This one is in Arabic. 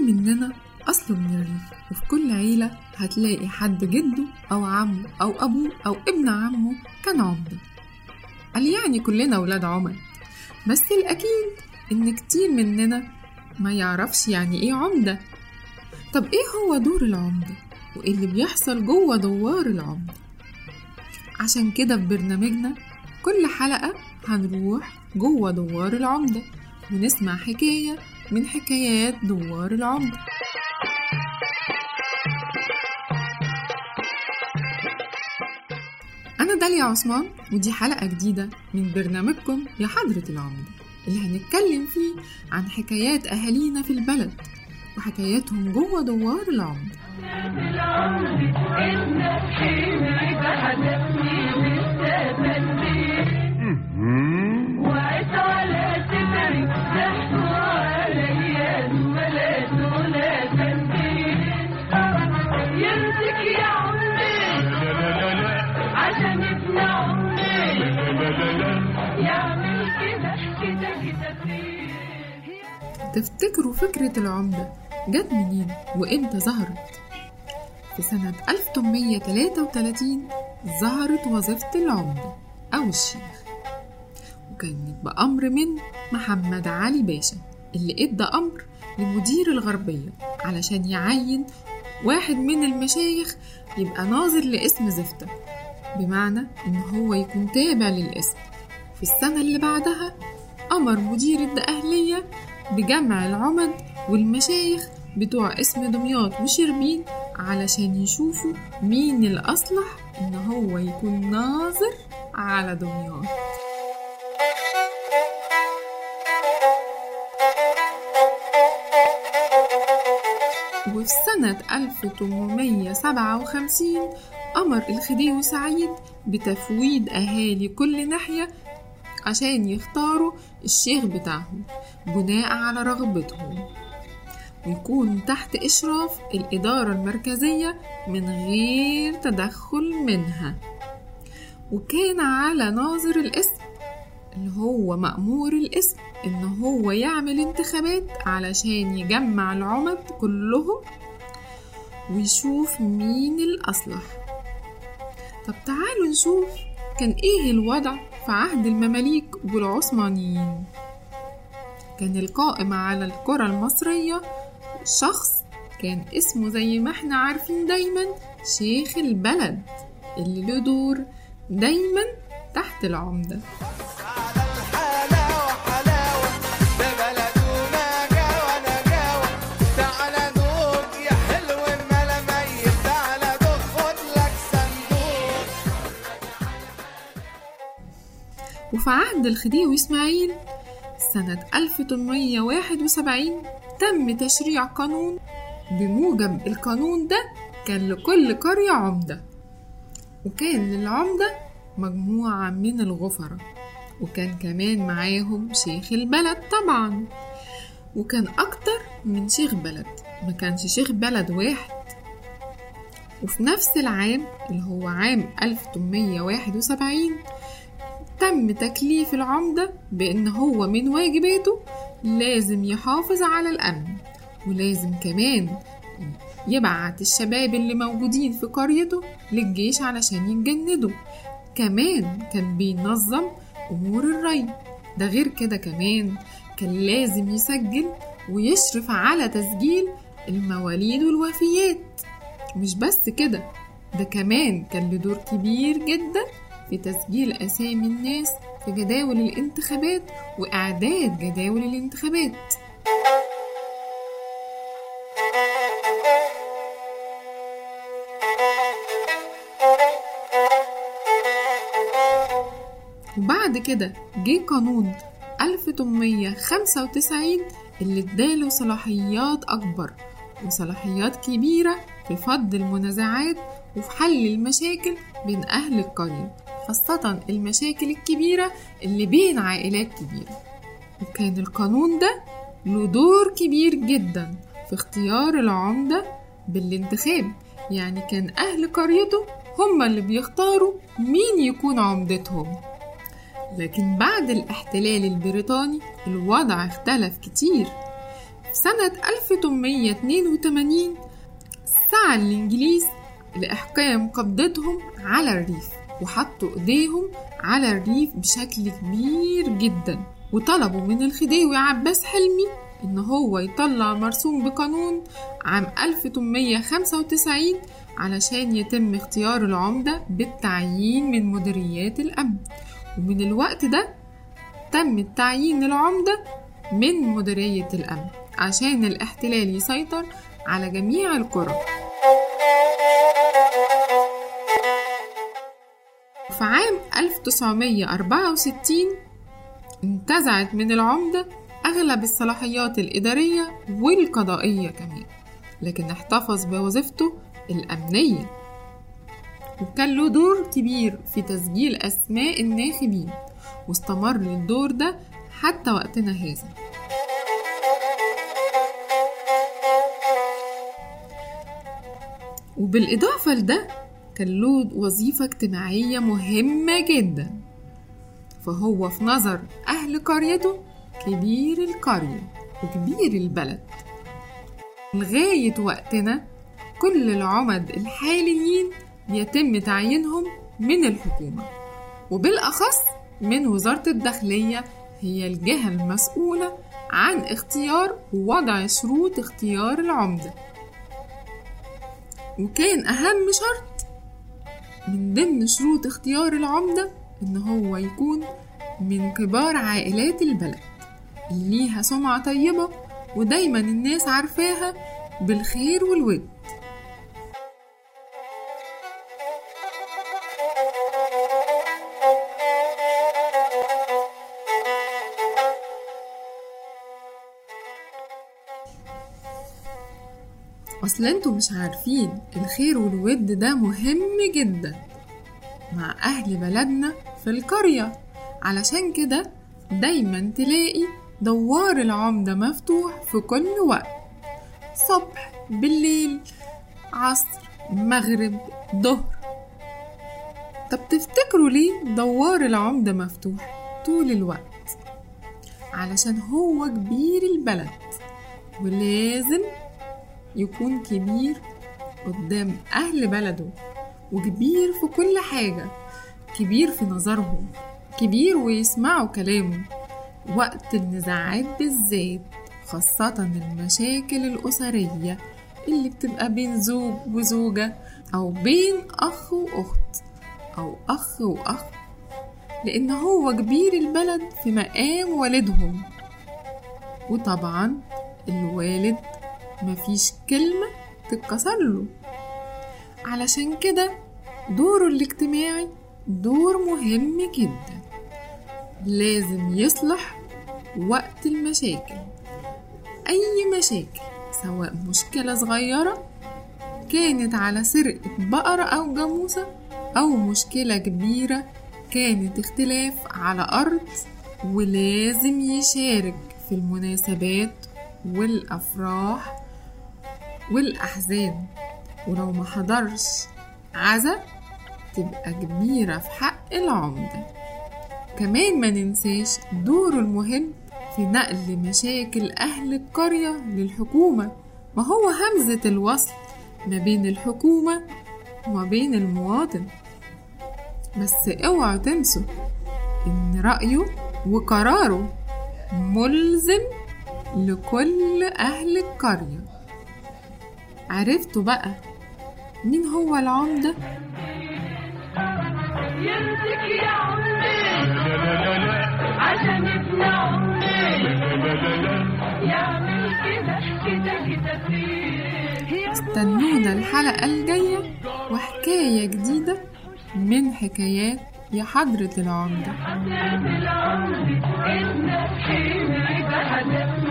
مننا أصله من الريف وفي كل عيلة هتلاقي حد جده أو عمه أو أبوه أو ابن عمه كان عمدة. قال يعني كلنا ولاد عمد بس الأكيد إن كتير مننا ما يعرفش يعني إيه عمدة. طب إيه هو دور العمدة؟ وإيه اللي بيحصل جوه دوار العمدة؟ عشان كده في برنامجنا كل حلقة هنروح جوه دوار العمدة ونسمع حكاية من حكايات دوار العمدة أنا داليا عثمان ودي حلقة جديدة من برنامجكم يا حضرة العمدة اللي هنتكلم فيه عن حكايات أهالينا في البلد وحكاياتهم جوه دوار تفتكروا فكرة العمدة جت منين وإمتى ظهرت؟ في سنة 1833 ظهرت وظيفة العمدة أو الشيخ وكانت بأمر من محمد علي باشا اللي إدى أمر لمدير الغربية علشان يعين واحد من المشايخ يبقى ناظر لاسم زفتة بمعنى إن هو يكون تابع للاسم. في السنة اللي بعدها أمر مدير الدقهلية بجمع العمد والمشايخ بتوع اسم دمياط وشربين علشان يشوفوا مين الأصلح إن هو يكون ناظر على دمياط. وفي سنة 1857 أمر الخديوي سعيد بتفويض أهالي كل ناحية عشان يختاروا الشيخ بتاعهم بناء على رغبتهم. ويكون تحت إشراف الإدارة المركزية من غير تدخل منها. وكان على ناظر الاسم اللي هو مأمور الاسم إن هو يعمل انتخابات علشان يجمع العمد كلهم ويشوف مين الأصلح. طب تعالوا نشوف كان إيه الوضع في عهد المماليك والعثمانيين. كان القائم على الكرة المصرية شخص كان اسمه زي ما إحنا عارفين دايما شيخ البلد اللي له دور دايما تحت العمدة. وفي عهد الخديوي إسماعيل سنة 1871 تم تشريع قانون بموجب القانون ده كان لكل قرية عمدة وكان للعمدة مجموعة من الغفرة وكان كمان معاهم شيخ البلد طبعا وكان أكتر من شيخ بلد ما كانش شيخ بلد واحد. وفي نفس العام اللي هو عام 1871 تم تكليف العمدة بأن هو من واجباته لازم يحافظ على الأمن ولازم كمان يبعت الشباب اللي موجودين في قريته للجيش علشان يتجندوا. كمان كان بينظم أمور الري ده غير كده كمان كان لازم يسجل ويشرف على تسجيل المواليد والوفيات. مش بس كده ده كمان كان له دور كبير جدا في تسجيل أسامي الناس في جداول الانتخابات وإعداد جداول الانتخابات. وبعد كده جه قانون 1895 اللي اداله صلاحيات أكبر وصلاحيات كبيرة في فض المنازعات وفي حل المشاكل بين أهل القرية. خاصة المشاكل الكبيرة اللي بين عائلات كبيرة. وكان القانون ده له دور كبير جدا في اختيار العمدة بالانتخاب. يعني كان أهل قريته هم اللي بيختاروا مين يكون عمدتهم. لكن بعد الاحتلال البريطاني الوضع اختلف كتير. في سنة 1882 سعى الإنجليز لإحكام قبضتهم على الريف. وحطوا إيديهم على الريف بشكل كبير جدا. وطلبوا من الخديوي عباس حلمي إن هو يطلع مرسوم بقانون عام 1895 علشان يتم اختيار العمدة بالتعيين من مديريات الأمن. ومن الوقت ده تم التعيين العمدة من مديرية الأمن عشان الاحتلال يسيطر على جميع القرى. في عام 1964 انتزعت من العمدة أغلب الصلاحيات الإدارية والقضائية كمان لكن احتفظ بوظيفته الأمنية. وكان له دور كبير في تسجيل أسماء الناخبين واستمر الدور ده حتى وقتنا هذا. وبالإضافة لده كان له وظيفة اجتماعية مهمة جدا. فهو في نظر أهل قريته كبير القرية وكبير البلد. لغاية وقتنا كل العمد الحاليين بيتم تعيينهم من الحكومة وبالأخص من وزارة الداخلية هي الجهة المسؤولة عن اختيار ووضع شروط اختيار العمدة. وكان أهم شرط من ضمن شروط اختيار العمدة إن هو يكون من كبار عائلات البلد اللي ليها سمعة طيبة ودايما الناس عارفاها بالخير والود. أصل أنتوا مش عارفين الخير والود ده مهم جدا مع أهل بلدنا في القرية. علشان كده دايما تلاقي دوار العمدة مفتوح في كل وقت صبح بالليل عصر مغرب ظهر. طب تفتكروا ليه دوار العمدة مفتوح طول الوقت؟ علشان هو كبير البلد ولازم يكون كبير قدام أهل بلده وكبير في كل حاجة كبير في نظرهم كبير ويسمعوا كلامه. وقت النزاعات بالذات خاصة المشاكل الأسرية اللي بتبقى بين زوج وزوجة أو بين أخ وأخت أو أخ وأخ لأن هو كبير البلد في مقام والدهم. وطبعا الوالد مفيش كلمة تتكسر له. علشان كده دوره الاجتماعي دور مهم جدا. لازم يصلح وقت المشاكل. أي مشاكل سواء مشكلة صغيرة كانت على سرقة بقرة أو جاموسة أو مشكلة كبيرة كانت اختلاف على أرض ولازم يشارك في المناسبات والأفراح والأحزان. ولو ما حضرش عزا تبقى كبيرة في حق العمدة. كمان ما ننساش دوره المهم في نقل مشاكل أهل القرية للحكومة. ما هو همزة الوصل ما بين الحكومة وما بين المواطن. بس اوعوا تنسوا إن رأيه وقراره ملزم لكل أهل القرية. عرفتوا بقى. مين هو العمدة؟ يمسك يا عمي. عشان ابن عمي. يعمل كده كده كده فيه استنونا الحلقة الجاية وحكاية جديدة من حكايات يا حضرة العمدة العمر إنك حلمي بحدثني